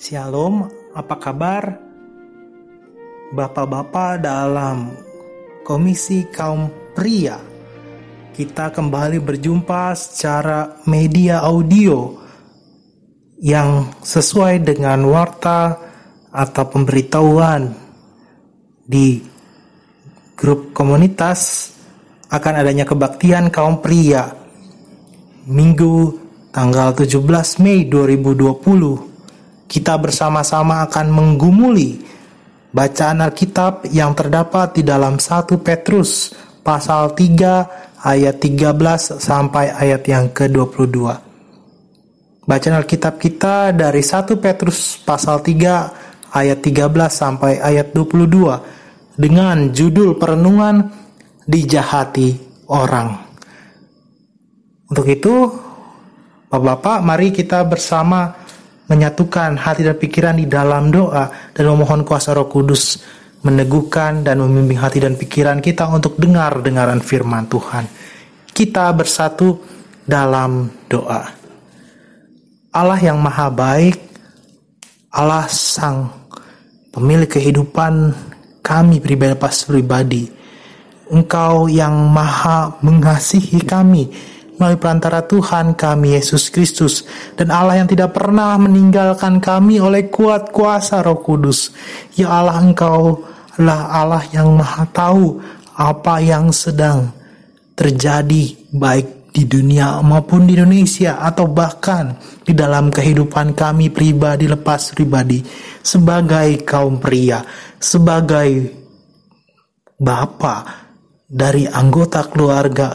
Shalom, apa kabar? Bapak-bapak dalam Komisi Kaum Pria. Kita kembali berjumpa secara media audio yang sesuai dengan warta atau pemberitahuan di grup komunitas akan adanya kebaktian kaum pria Minggu tanggal 17 Mei 2020 kita bersama-sama akan menggumuli bacaan Alkitab yang terdapat di dalam 1 Petrus pasal 3 ayat 13 sampai ayat yang ke-22. Bacaan Alkitab kita dari 1 Petrus pasal 3 ayat 13 sampai ayat 22 dengan judul perenungan dijahati orang. Untuk itu, Bapak-bapak, mari kita bersama menyatukan hati dan pikiran di dalam doa dan memohon kuasa Roh Kudus meneguhkan dan membimbing hati dan pikiran kita untuk dengar dengaran firman Tuhan. Kita bersatu dalam doa. Allah yang maha baik, Allah sang pemilik kehidupan kami pribadi pas pribadi. Engkau yang maha mengasihi kami, melalui perantara Tuhan kami Yesus Kristus dan Allah yang tidak pernah meninggalkan kami oleh kuat kuasa Roh Kudus. Ya Allah Engkau adalah Allah yang Maha tahu apa yang sedang terjadi baik di dunia maupun di Indonesia atau bahkan di dalam kehidupan kami pribadi lepas pribadi sebagai kaum pria, sebagai bapak dari anggota keluarga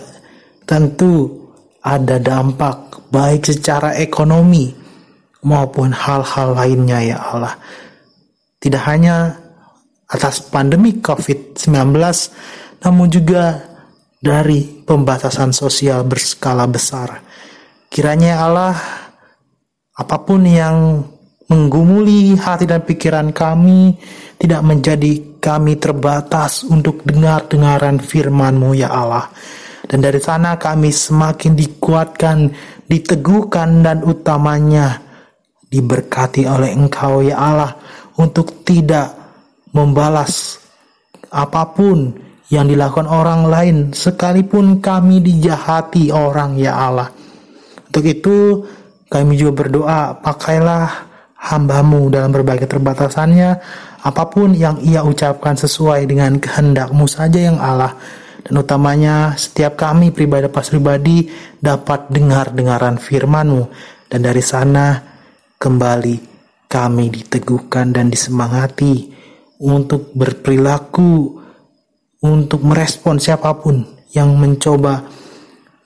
tentu ada dampak baik secara ekonomi maupun hal-hal lainnya ya Allah. Tidak hanya atas pandemi COVID-19 namun juga dari pembatasan sosial berskala besar. Kiranya Allah apa pun yang menggumuli hati dan pikiran kami tidak menjadi kami terbatas untuk dengar-dengaran firman-Mu ya Allah dan dari sana kami semakin dikuatkan, diteguhkan dan utamanya diberkati oleh Engkau ya Allah untuk tidak membalas apa pun yang dilakukan orang lain sekalipun kami dijahati orang ya Allah. Untuk itu kami juga berdoa pakailah hambamu dalam berbagai terbatasannya apa pun yang ia ucapkan sesuai dengan kehendakmu saja yang Allah dan utamanya setiap kami pribadi pas pribadi dapat dengar-dengaran firman-Mu dan dari sana kembali kami diteguhkan dan disemangati untuk berperilaku untuk merespon siapa pun yang mencoba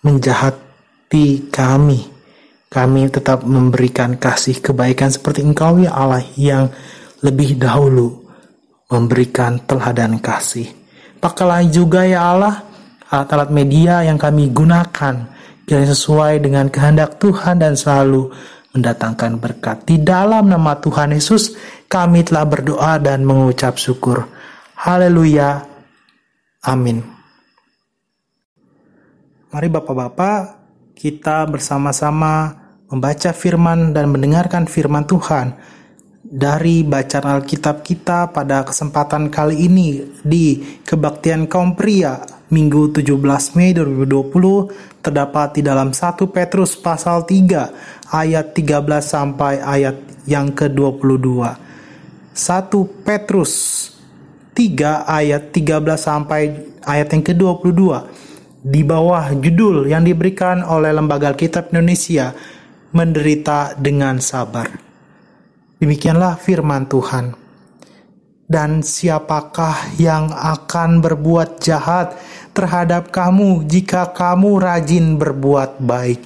menjahati kami kami tetap memberikan kasih kebaikan seperti Engkau ya Allah yang lebih dahulu memberikan teladan kasih. Pakailah juga ya Allah alat-alat media yang kami gunakan kiranya sesuai dengan kehendak Tuhan dan selalu mendatangkan berkat. Di dalam nama Tuhan Yesus kami telah berdoa dan mengucap syukur. Haleluya. Amin. Mari Bapak-bapak kita bersama-sama membaca firman dan mendengarkan firman Tuhan dari bacaan Alkitab kita pada kesempatan kali ini di Kebaktian Kaum Pria Minggu 17 Mei 2020 terdapat di dalam 1 Petrus pasal 3 ayat 13 sampai ayat yang ke-22. 1 Petrus 3 ayat 13 sampai ayat yang ke-22 di bawah judul yang diberikan oleh Lembaga Alkitab Indonesia menderita dengan sabar. Demikianlah firman Tuhan. Dan siapakah yang akan berbuat jahat terhadap kamu jika kamu rajin berbuat baik?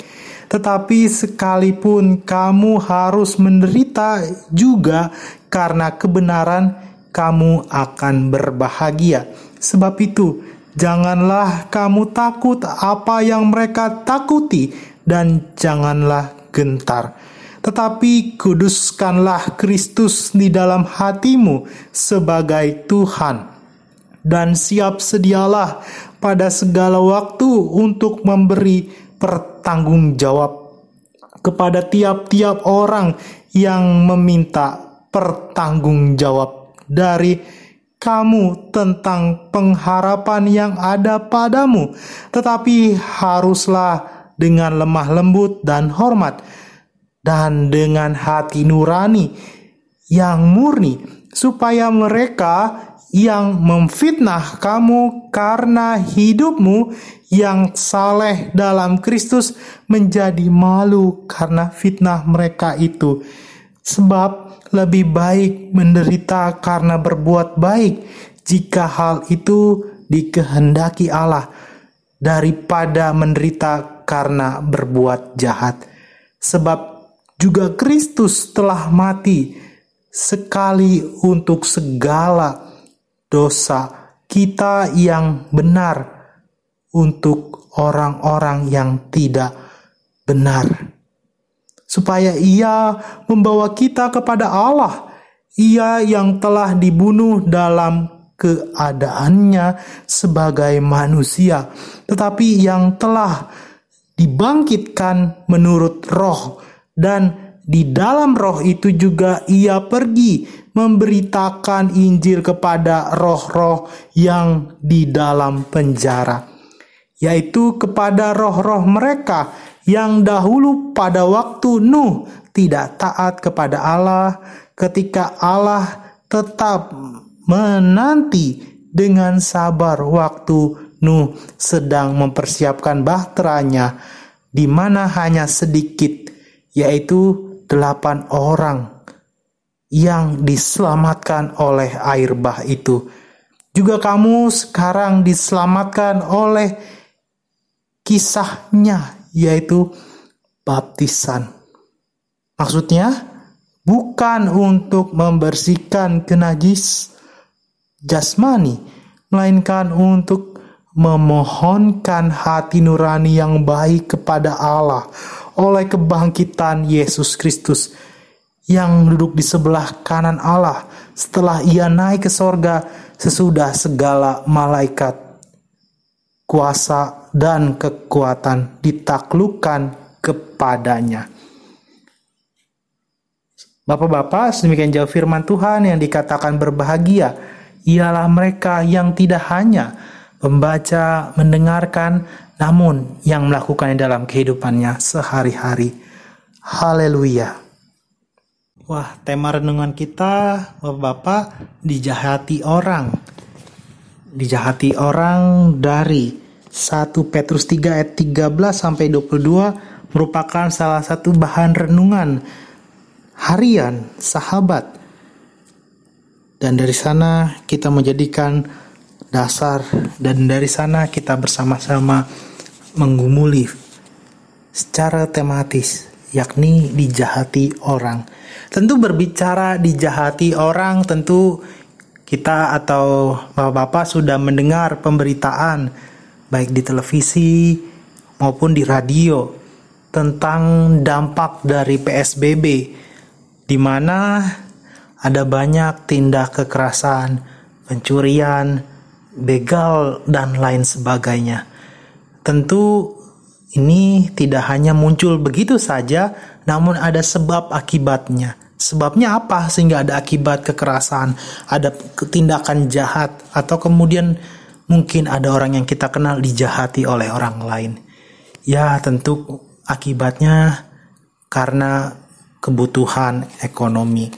Tetapi sekalipun kamu harus menderita juga karena kebenaran, kamu akan berbahagia. Sebab itu, janganlah kamu takut apa yang mereka takuti, dan janganlah gentar tetapi kuduskanlah Kristus di dalam hatimu sebagai Tuhan, dan siap sedialah pada segala waktu untuk memberi pertanggungjawab kepada tiap-tiap orang yang meminta pertanggungjawab dari kamu tentang pengharapan yang ada padamu, tetapi haruslah dengan lemah lembut dan hormat, dan dengan hati nurani yang murni, supaya mereka yang memfitnah kamu karena hidupmu yang saleh dalam Kristus menjadi malu karena fitnah mereka itu. Sebab lebih baik menderita karena berbuat baik jika hal itu dikehendaki Allah daripada menderita karena berbuat jahat. Sebab juga Kristus telah mati sekali untuk segala dosa kita yang benar untuk orang-orang yang tidak benar. Supaya ia membawa kita kepada Allah, ia yang telah dibunuh dalam keadaannya sebagai manusia, tetapi yang telah dibangkitkan menurut roh dan di dalam roh itu juga ia pergi memberitakan Injil kepada roh-roh yang di dalam penjara, yaitu kepada roh-roh mereka yang dahulu pada waktu Nuh tidak taat kepada Allah, ketika Allah tetap menanti dengan sabar waktu Nuh sedang mempersiapkan bahteranya, di mana hanya sedikit, yaitu delapan orang yang diselamatkan oleh air bah itu. Juga kamu sekarang diselamatkan oleh kisahnya, yaitu baptisan. Maksudnya, bukan untuk membersihkan kenajis jasmani, melainkan untuk memohonkan hati nurani yang baik kepada Allah oleh kebangkitan Yesus Kristus yang duduk di sebelah kanan Allah setelah ia naik ke sorga sesudah segala malaikat kuasa dan kekuatan ditaklukkan kepadanya. Bapak-bapak, sedemikian jauh firman Tuhan yang dikatakan berbahagia, ialah mereka yang tidak hanya membaca, mendengarkan, namun yang melakukannya dalam kehidupannya sehari-hari. Haleluya. Wah, tema renungan kita, Bapak-bapak, dijahati orang. Dijahati orang dari 1 Petrus 3 ayat 13 sampai 22 merupakan salah satu bahan renungan harian sahabat. Dan dari sana kita menjadikan dasar dan dari sana kita bersama-sama menggumuli secara tematis, yakni dijahati orang. Tentu berbicara dijahati orang, tentu kita atau bapak-bapak sudah mendengar pemberitaan baik di televisi maupun di radio tentang dampak dari PSBB di mana ada banyak tindak kekerasan, pencurian, begal dan lain sebagainya. Tentu ini tidak hanya muncul begitu saja, namun ada sebab akibatnya. Sebabnya apa sehingga ada akibat kekerasan, ada tindakan jahat, atau kemudian mungkin ada orang yang kita kenal dijahati oleh orang lain. Ya, tentu akibatnya karena kebutuhan ekonomi,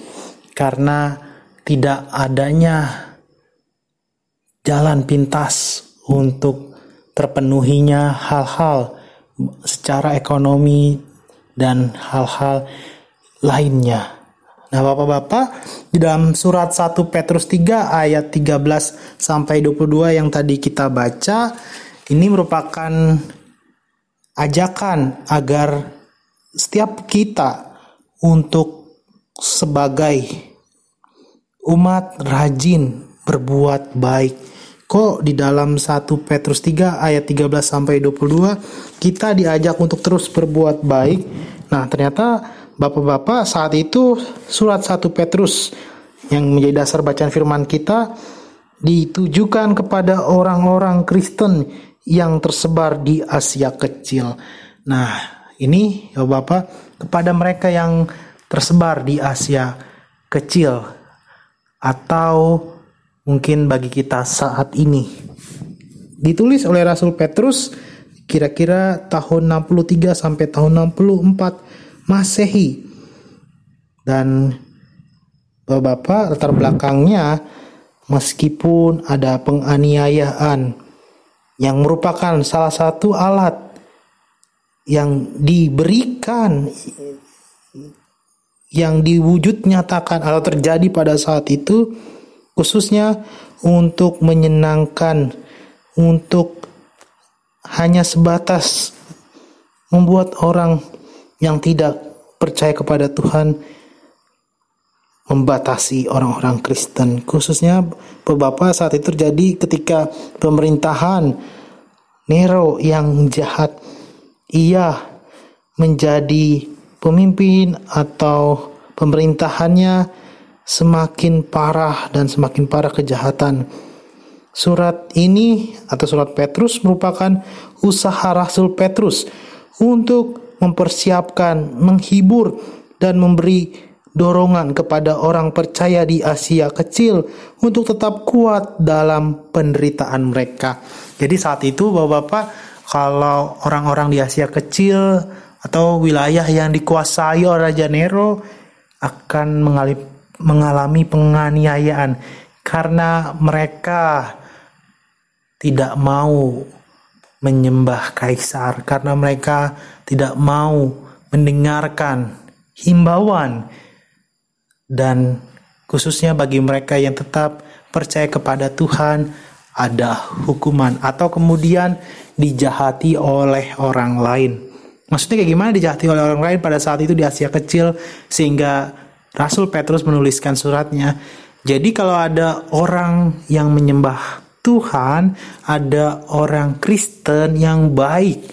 karena tidak adanya jalan pintas untuk terpenuhinya hal-hal secara ekonomi dan hal-hal lainnya. Nah, Bapak-bapak, di dalam surat 1 Petrus 3 ayat 13 sampai 22 yang tadi kita baca, ini merupakan ajakan agar setiap kita untuk sebagai umat rajin berbuat baik Kok di dalam 1 Petrus 3 ayat 13 sampai 22 kita diajak untuk terus berbuat baik. Nah, ternyata Bapak-bapak saat itu surat 1 Petrus yang menjadi dasar bacaan firman kita ditujukan kepada orang-orang Kristen yang tersebar di Asia Kecil. Nah, ini ya Bapak kepada mereka yang tersebar di Asia kecil atau mungkin bagi kita saat ini. Ditulis oleh Rasul Petrus kira-kira tahun 63 sampai tahun 64 Masehi. Dan Bapak-bapak latar belakangnya meskipun ada penganiayaan yang merupakan salah satu alat yang diberikan yang diwujud nyatakan atau terjadi pada saat itu khususnya untuk menyenangkan untuk hanya sebatas membuat orang yang tidak percaya kepada Tuhan membatasi orang-orang Kristen. Khususnya beberapa saat itu terjadi ketika pemerintahan Nero yang jahat ia menjadi pemimpin atau pemerintahannya semakin parah dan semakin parah kejahatan. Surat ini atau surat Petrus merupakan usaha Rasul Petrus untuk mempersiapkan, menghibur dan memberi dorongan kepada orang percaya di Asia kecil untuk tetap kuat dalam penderitaan mereka. Jadi saat itu Bapak-bapak kalau orang-orang di Asia kecil atau wilayah yang dikuasai oleh Raja Nero akan mengalami penganiayaan karena mereka tidak mau menyembah kaisar karena mereka tidak mau mendengarkan himbauan dan khususnya bagi mereka yang tetap percaya kepada Tuhan ada hukuman atau kemudian dijahati oleh orang lain. Maksudnya kayak gimana dijahati oleh orang lain pada saat itu di Asia kecil sehingga Rasul Petrus menuliskan suratnya. Jadi kalau ada orang yang menyembah Tuhan, ada orang Kristen yang baik,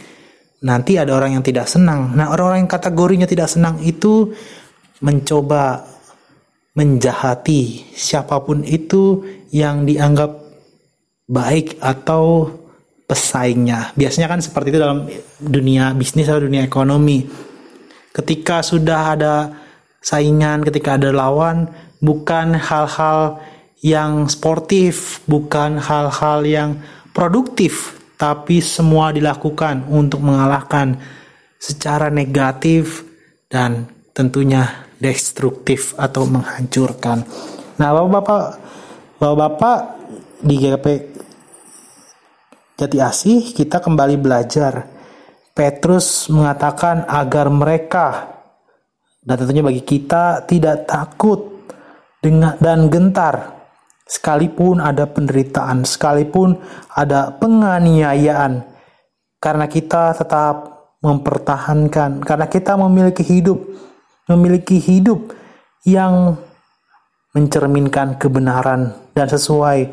nanti ada orang yang tidak senang. Nah, orang-orang yang kategorinya tidak senang itu mencoba menjahati siapa pun itu yang dianggap baik atau pesaingnya. Biasanya kan seperti itu dalam dunia bisnis atau dunia ekonomi. Ketika sudah ada saingan, ketika ada lawan, bukan hal-hal yang sportif, bukan hal-hal yang produktif, tapi semua dilakukan untuk mengalahkan secara negatif dan tentunya destruktif atau menghancurkan. Nah, Bapak-bapak Bapak-bapak di GP Jati Asih kita kembali belajar. Petrus mengatakan agar mereka dan tentunya bagi kita tidak takut dengan dan gentar sekalipun ada penderitaan, sekalipun ada penganiayaan karena kita tetap mempertahankan karena kita memiliki hidup memiliki hidup yang mencerminkan kebenaran dan sesuai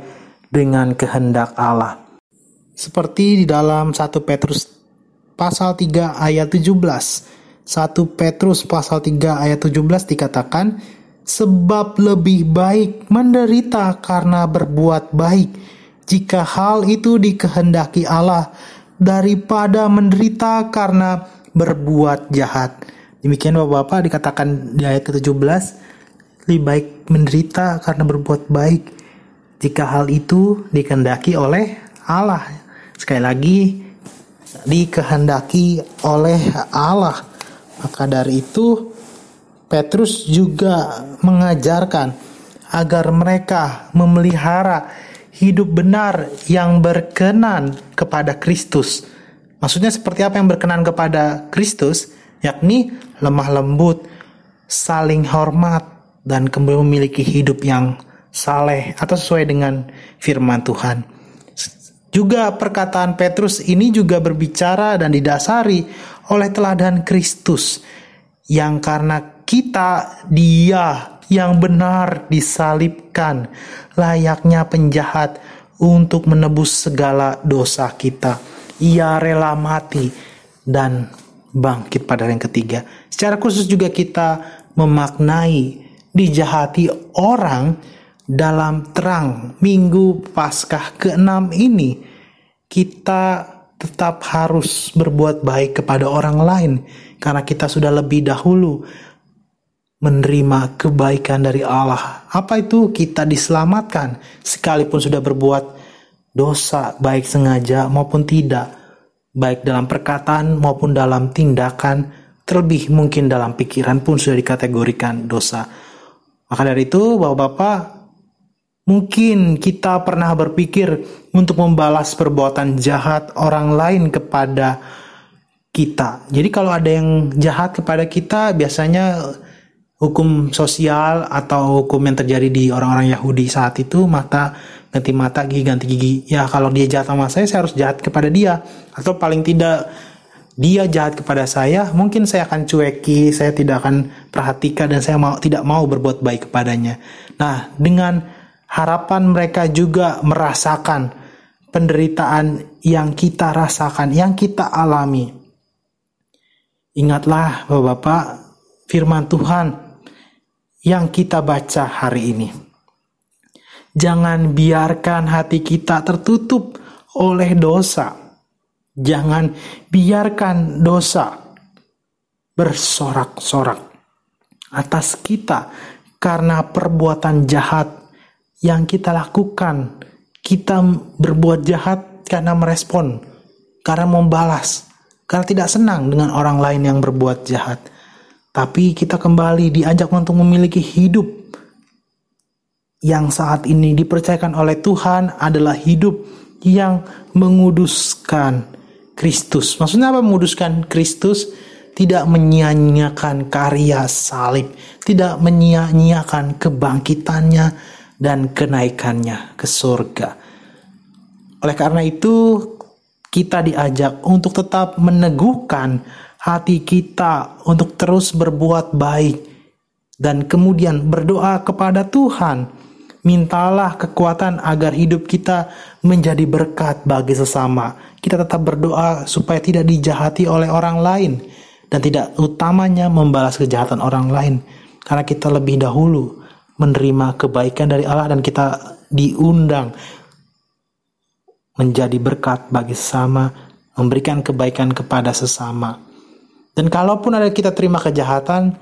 dengan kehendak Allah. Seperti di dalam 1 Petrus pasal 3 ayat 17. 1 Petrus pasal 3 ayat 17 dikatakan, Sebab lebih baik menderita karena berbuat baik, jika hal itu dikehendaki Allah, daripada menderita karena berbuat jahat. Demikian Bapak-Bapak dikatakan di ayat ke-17, lebih baik menderita karena berbuat baik jika hal itu dikehendaki oleh Allah. Sekali lagi, dikehendaki oleh Allah. Maka dari itu, Petrus juga mengajarkan agar mereka memelihara hidup benar yang berkenan kepada Kristus. Maksudnya seperti apa yang berkenan kepada Kristus? yakni lemah lembut, saling hormat, dan kembali memiliki hidup yang saleh atau sesuai dengan firman Tuhan. Juga perkataan Petrus ini juga berbicara dan didasari oleh teladan Kristus yang karena kita dia yang benar disalibkan layaknya penjahat untuk menebus segala dosa kita. Ia rela mati dan bangkit pada yang ketiga. Secara khusus juga kita memaknai dijahati orang dalam terang minggu Paskah ke-6 ini kita tetap harus berbuat baik kepada orang lain karena kita sudah lebih dahulu menerima kebaikan dari Allah. Apa itu? Kita diselamatkan sekalipun sudah berbuat dosa, baik sengaja maupun tidak, baik dalam perkataan maupun dalam tindakan, terlebih mungkin dalam pikiran pun sudah dikategorikan dosa. Maka dari itu, Bapak-bapak, Mungkin kita pernah berpikir untuk membalas perbuatan jahat orang lain kepada kita. Jadi kalau ada yang jahat kepada kita, biasanya hukum sosial atau hukum yang terjadi di orang-orang Yahudi saat itu mata ganti mata gigi ganti gigi. Ya kalau dia jahat sama saya, saya harus jahat kepada dia. Atau paling tidak dia jahat kepada saya, mungkin saya akan cueki, saya tidak akan perhatikan dan saya mau tidak mau berbuat baik kepadanya. Nah, dengan harapan mereka juga merasakan penderitaan yang kita rasakan, yang kita alami. Ingatlah Bapak-Bapak firman Tuhan yang kita baca hari ini. Jangan biarkan hati kita tertutup oleh dosa. Jangan biarkan dosa bersorak-sorak atas kita karena perbuatan jahat yang kita lakukan. Kita berbuat jahat karena merespon, karena membalas, karena tidak senang dengan orang lain yang berbuat jahat. Tapi kita kembali diajak untuk memiliki hidup yang saat ini dipercayakan oleh Tuhan adalah hidup yang menguduskan Kristus. Maksudnya apa menguduskan Kristus? Tidak menyia-nyiakan karya salib, tidak menyia-nyiakan kebangkitannya, dan kenaikannya ke surga. Oleh karena itu, kita diajak untuk tetap meneguhkan hati kita untuk terus berbuat baik dan kemudian berdoa kepada Tuhan. Mintalah kekuatan agar hidup kita menjadi berkat bagi sesama. Kita tetap berdoa supaya tidak dijahati oleh orang lain dan tidak utamanya membalas kejahatan orang lain karena kita lebih dahulu menerima kebaikan dari Allah dan kita diundang menjadi berkat bagi sesama, memberikan kebaikan kepada sesama. Dan kalaupun ada kita terima kejahatan,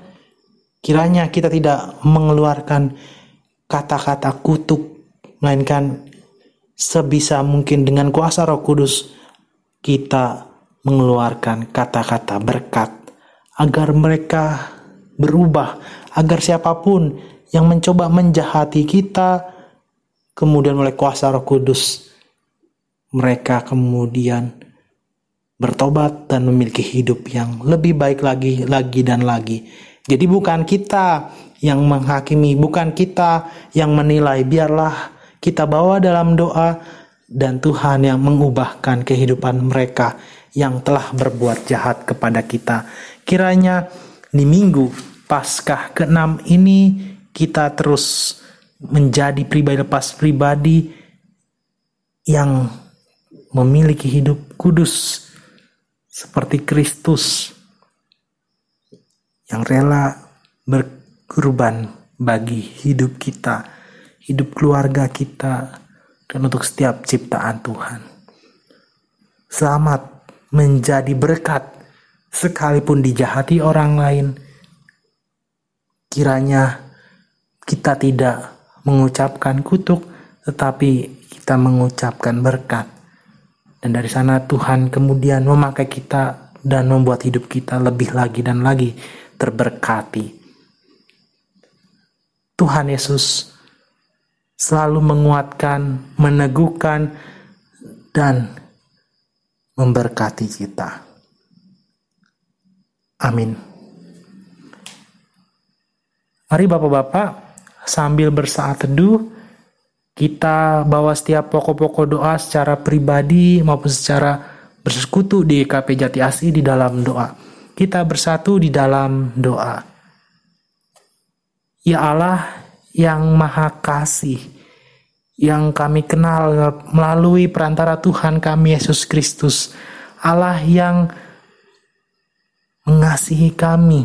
kiranya kita tidak mengeluarkan kata-kata kutuk, melainkan sebisa mungkin dengan kuasa Roh Kudus kita mengeluarkan kata-kata berkat agar mereka berubah, agar siapa pun yang mencoba menjahati kita, kemudian oleh kuasa Roh Kudus, mereka kemudian bertobat dan memiliki hidup yang lebih baik lagi, lagi dan lagi. Jadi bukan kita yang menghakimi, bukan kita yang menilai, biarlah kita bawa dalam doa dan Tuhan yang mengubahkan kehidupan mereka yang telah berbuat jahat kepada kita. Kiranya di minggu Paskah ke-6 ini kita terus menjadi pribadi lepas pribadi yang memiliki hidup kudus seperti Kristus yang rela berkorban bagi hidup kita, hidup keluarga kita, dan untuk setiap ciptaan Tuhan. Selamat menjadi berkat sekalipun dijahati orang lain. Kiranya kita tidak mengucapkan kutuk, tetapi kita mengucapkan berkat. Dan dari sana Tuhan kemudian memakai kita dan membuat hidup kita lebih lagi dan lagi terberkati. Tuhan Yesus selalu menguatkan, meneguhkan, dan memberkati kita. Amin. Mari Bapak-Bapak, sambil bersaat teduh, kita bawa setiap pokok-pokok doa secara pribadi maupun secara bersekutu di KP Jati Asih di dalam doa. Kita bersatu di dalam doa. Ya Allah yang maha kasih, yang kami kenal melalui perantara Tuhan kami Yesus Kristus, Allah yang mengasihi kami,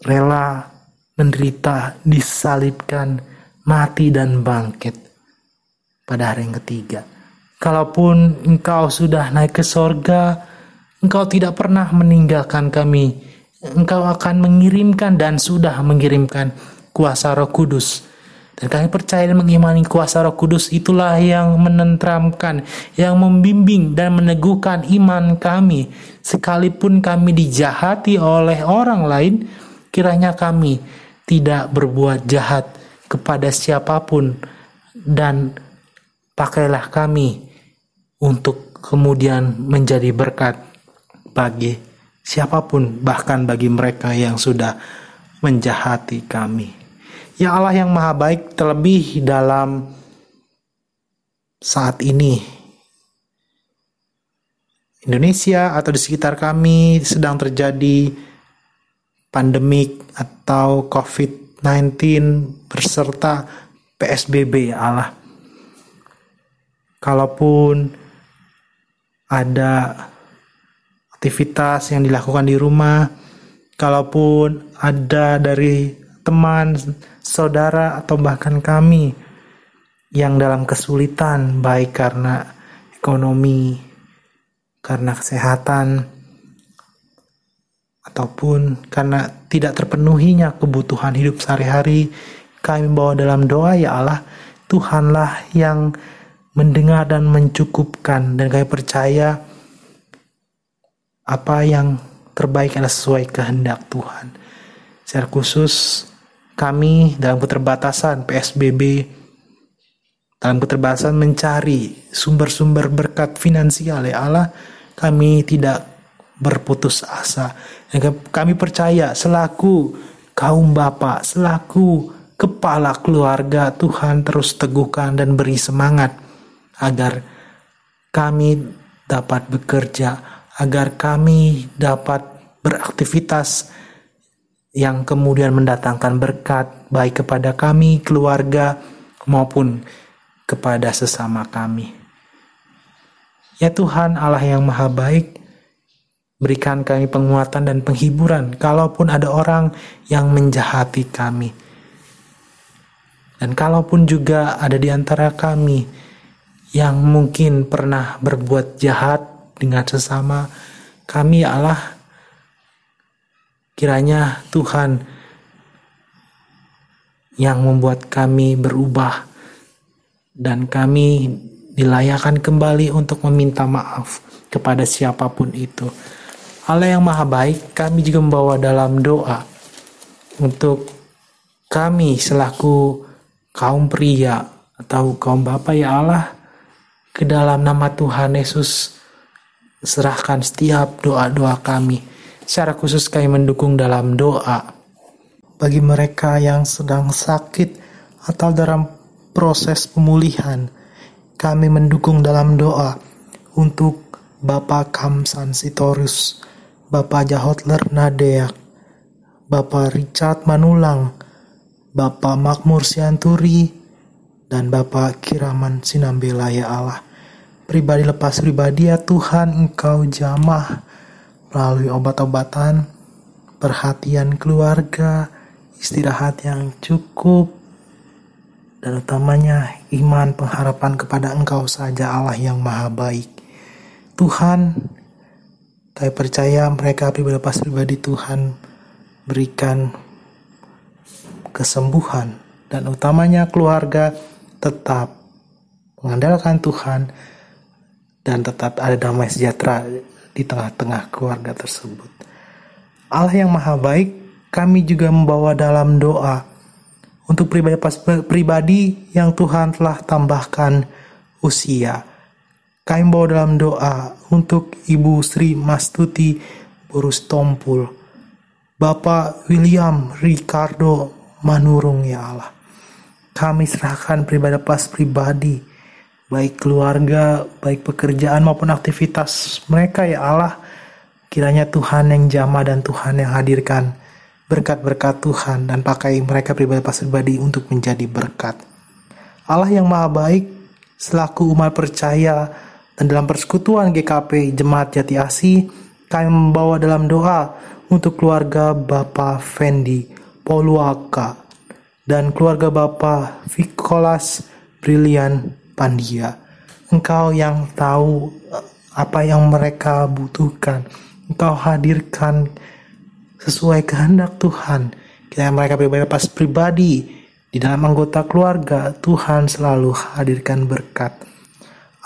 rela menderita, disalibkan, mati dan bangkit pada hari yang ketiga. Kalaupun engkau sudah naik ke sorga, engkau tidak pernah meninggalkan kami Engkau akan mengirimkan dan sudah mengirimkan kuasa Roh Kudus. Dan kami percaya dan mengimani kuasa Roh Kudus itulah yang menentramkan, yang membimbing dan meneguhkan iman kami. Sekalipun kami dijahati oleh orang lain, kiranya kami tidak berbuat jahat kepada siapa pun dan pakailah kami untuk kemudian menjadi berkat bagi siapa pun bahkan bagi mereka yang sudah menjahati kami. Ya Allah yang maha baik terlebih dalam saat ini Indonesia atau di sekitar kami sedang terjadi pandemik atau COVID-19 berserta PSBB ya Allah. Kalaupun ada aktivitas yang dilakukan di rumah, kalaupun ada dari teman, saudara, atau bahkan kami yang dalam kesulitan, baik karena ekonomi, karena kesehatan, ataupun karena tidak terpenuhinya kebutuhan hidup sehari-hari, kami bawa dalam doa ya Allah, Tuhanlah yang mendengar dan mencukupkan dan kami percaya apa yang terbaik adalah sesuai kehendak Tuhan. Secara khusus kami dalam keterbatasan PSBB dalam keterbatasan mencari sumber-sumber berkat finansial ya Allah kami tidak berputus asa kami percaya selaku kaum bapak selaku kepala keluarga Tuhan terus teguhkan dan beri semangat agar kami dapat bekerja agar kami dapat beraktivitas yang kemudian mendatangkan berkat baik kepada kami, keluarga, maupun kepada sesama kami. Ya Tuhan Allah yang maha baik, berikan kami penguatan dan penghiburan kalaupun ada orang yang menjahati kami. Dan kalaupun juga ada di antara kami yang mungkin pernah berbuat jahat dengan sesama, kami Allah Kiranya Tuhan yang membuat kami berubah dan kami dilayakan kembali untuk meminta maaf kepada siapa pun itu. Allah yang maha baik, kami juga membawa dalam doa untuk kami selaku kaum pria atau kaum bapak ya Allah. Ke dalam nama Tuhan Yesus serahkan setiap doa-doa kami. Secara khusus kami mendukung dalam doa bagi mereka yang sedang sakit atau dalam proses pemulihan. Kami mendukung dalam doa untuk Bapak Kamsan Sitorus, Bapak Jahotler Nadeak, Bapak Richard Manulang, Bapak Makmur Sianturi, dan Bapak Kiraman Sinambela ya Allah. Pribadi lepas pribadi ya Tuhan Engkau jamah melalui obat-obatan, perhatian keluarga, istirahat yang cukup, dan utamanya iman pengharapan kepada Engkau saja Allah yang maha baik. Tuhan, kami percaya mereka pribadi pribadi Tuhan berikan kesembuhan dan utamanya keluarga tetap mengandalkan Tuhan dan tetap ada damai sejahtera di tengah-tengah keluarga tersebut. Allah yang maha baik, kami juga membawa dalam doa untuk pribadi pribadi yang Tuhan telah tambahkan usia. Kami membawa dalam doa untuk Ibu Sri Mastuti Burus Tompul, Bapak William Ricardo Manurung ya Allah. Kami serahkan pribadi pas pribadi baik keluarga, baik pekerjaan maupun aktivitas mereka ya Allah. Kiranya Tuhan yang jamah dan Tuhan yang hadirkan berkat-berkat Tuhan dan pakai mereka pribadi pas pribadi untuk menjadi berkat. Allah yang maha baik selaku umat percaya dan dalam persekutuan GKP Jemaat Jati Asih kami membawa dalam doa untuk keluarga Bapak Fendi Poluaka dan keluarga Bapak Vikolas Brilian Pandia. Engkau yang tahu eh, apa yang mereka butuhkan. Engkau hadirkan sesuai kehendak Tuhan. Kita yang mereka pas pribadi di dalam anggota keluarga, Tuhan selalu hadirkan berkat.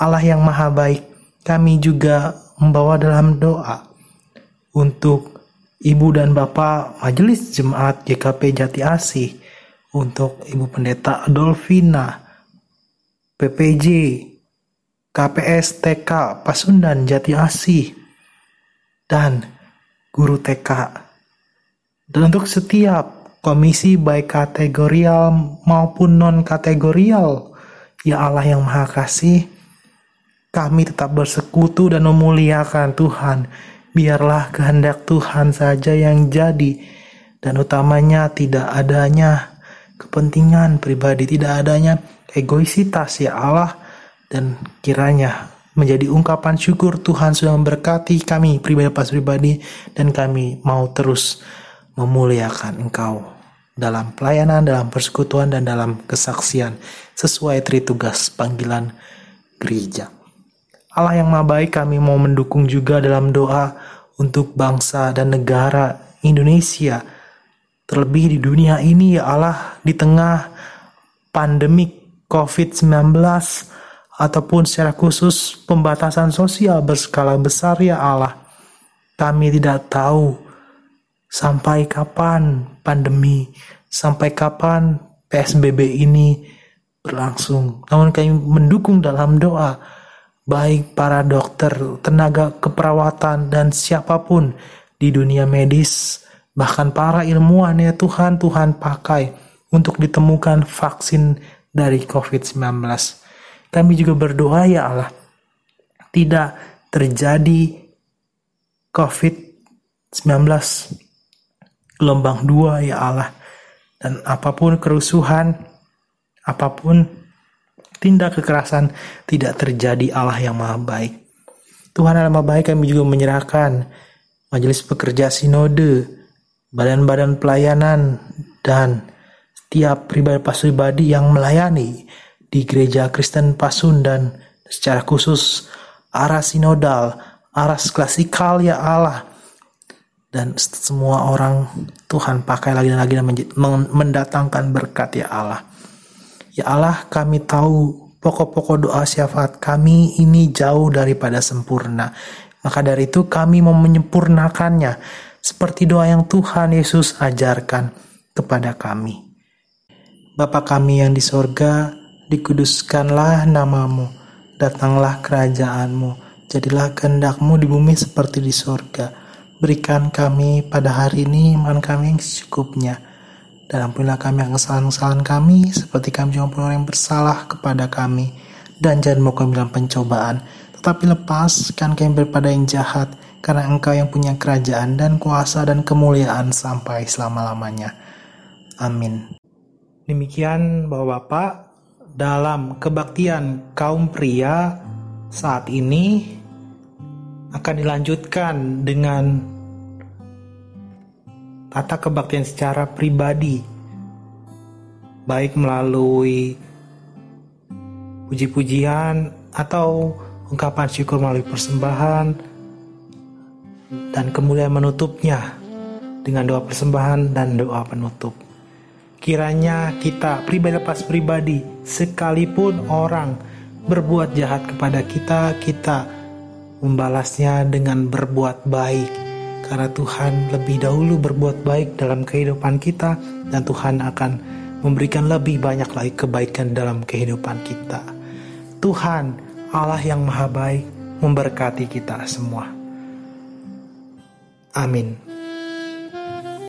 Allah yang maha baik, kami juga membawa dalam doa untuk Ibu dan Bapak Majelis Jemaat GKP Jati Asih, untuk Ibu Pendeta Adolfina, PPJ, KPS TK Pasundan Jati Asih, dan guru TK. Dan untuk setiap komisi baik kategorial maupun non-kategorial, ya Allah yang Maha Kasih, kami tetap bersekutu dan memuliakan Tuhan. Biarlah kehendak Tuhan saja yang jadi, dan utamanya tidak adanya kepentingan pribadi, tidak adanya egoisitas ya Allah, dan kiranya menjadi ungkapan syukur Tuhan sudah memberkati kami pribadi pas pribadi dan kami mau terus memuliakan Engkau dalam pelayanan, dalam persekutuan dan dalam kesaksian sesuai tritugas panggilan gereja. Allah yang maha baik kami mau mendukung juga dalam doa untuk bangsa dan negara Indonesia terlebih di dunia ini ya Allah di tengah pandemik COVID-19 ataupun secara khusus pembatasan sosial berskala besar ya Allah. Kami tidak tahu sampai kapan pandemi, sampai kapan PSBB ini berlangsung. Namun kami mendukung dalam doa baik para dokter, tenaga keperawatan dan siapa pun di dunia medis, bahkan para ilmuwan ya Tuhan, Tuhan pakai untuk ditemukan vaksin dari COVID-19 kami juga berdoa ya Allah, tidak terjadi COVID-19 gelombang dua ya Allah. Dan apa pun kerusuhan, apa pun tindak kekerasan tidak terjadi Allah yang maha baik. Tuhan yang maha baik kami juga menyerahkan majelis pekerja sinode, badan-badan pelayanan, dan setiap pribadi-pribadi yang melayani di Gereja Kristen Pasundan secara khusus arah sinodal, arah klasikal ya Allah. Dan semua orang Tuhan pakai lagi dan lagi dan mendatangkan berkat ya Allah. Ya Allah kami tahu pokok-pokok doa syafaat kami ini jauh daripada sempurna. Maka dari itu kami mau menyempurnakannya seperti doa yang Tuhan Yesus ajarkan kepada kami. Bapa kami yang di sorga, dikuduskanlah namamu, datanglah kerajaanmu, jadilah kehendakmu di bumi seperti di sorga. Berikan kami pada hari ini iman kami yang secukupnya. Dan ampunilah kami yang kesalahan-kesalahan kami, seperti kami juga orang yang bersalah kepada kami. Dan jangan mau kami dalam pencobaan, tetapi lepaskan kami daripada yang jahat, karena engkau yang punya kerajaan dan kuasa dan kemuliaan sampai selama-lamanya. Amin. Demikian Bapak-Bapak, dalam kebaktian kaum pria saat ini akan dilanjutkan dengan tata kebaktian secara pribadi baik melalui puji-pujian atau ungkapan syukur melalui persembahan dan kemudian menutupnya dengan doa persembahan dan doa penutup. Kiranya kita pribadi lepas pribadi, sekalipun orang berbuat jahat kepada kita, kita membalasnya dengan berbuat baik. Karena Tuhan lebih dahulu berbuat baik dalam kehidupan kita dan Tuhan akan memberikan lebih banyak lagi kebaikan dalam kehidupan kita. Tuhan Allah yang maha baik memberkati kita semua. Amin.